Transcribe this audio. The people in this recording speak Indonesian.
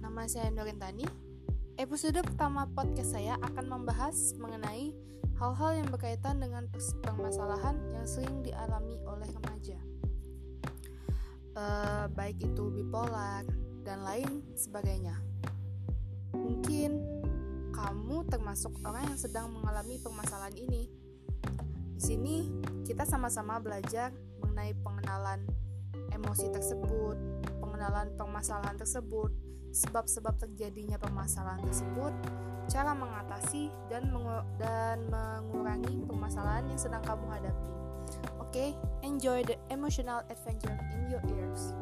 Nama saya Norintani. Episode pertama podcast saya akan membahas mengenai hal-hal yang berkaitan dengan permasalahan yang sering dialami oleh remaja. Uh, baik itu bipolar dan lain sebagainya. Mungkin kamu termasuk orang yang sedang mengalami permasalahan ini. Di sini kita sama-sama belajar mengenai pengenalan emosi tersebut, pengenalan permasalahan tersebut, sebab-sebab terjadinya permasalahan tersebut, cara mengatasi dan mengu dan mengurangi permasalahan yang sedang kamu hadapi. Oke, okay? enjoy the emotional adventure in your ears.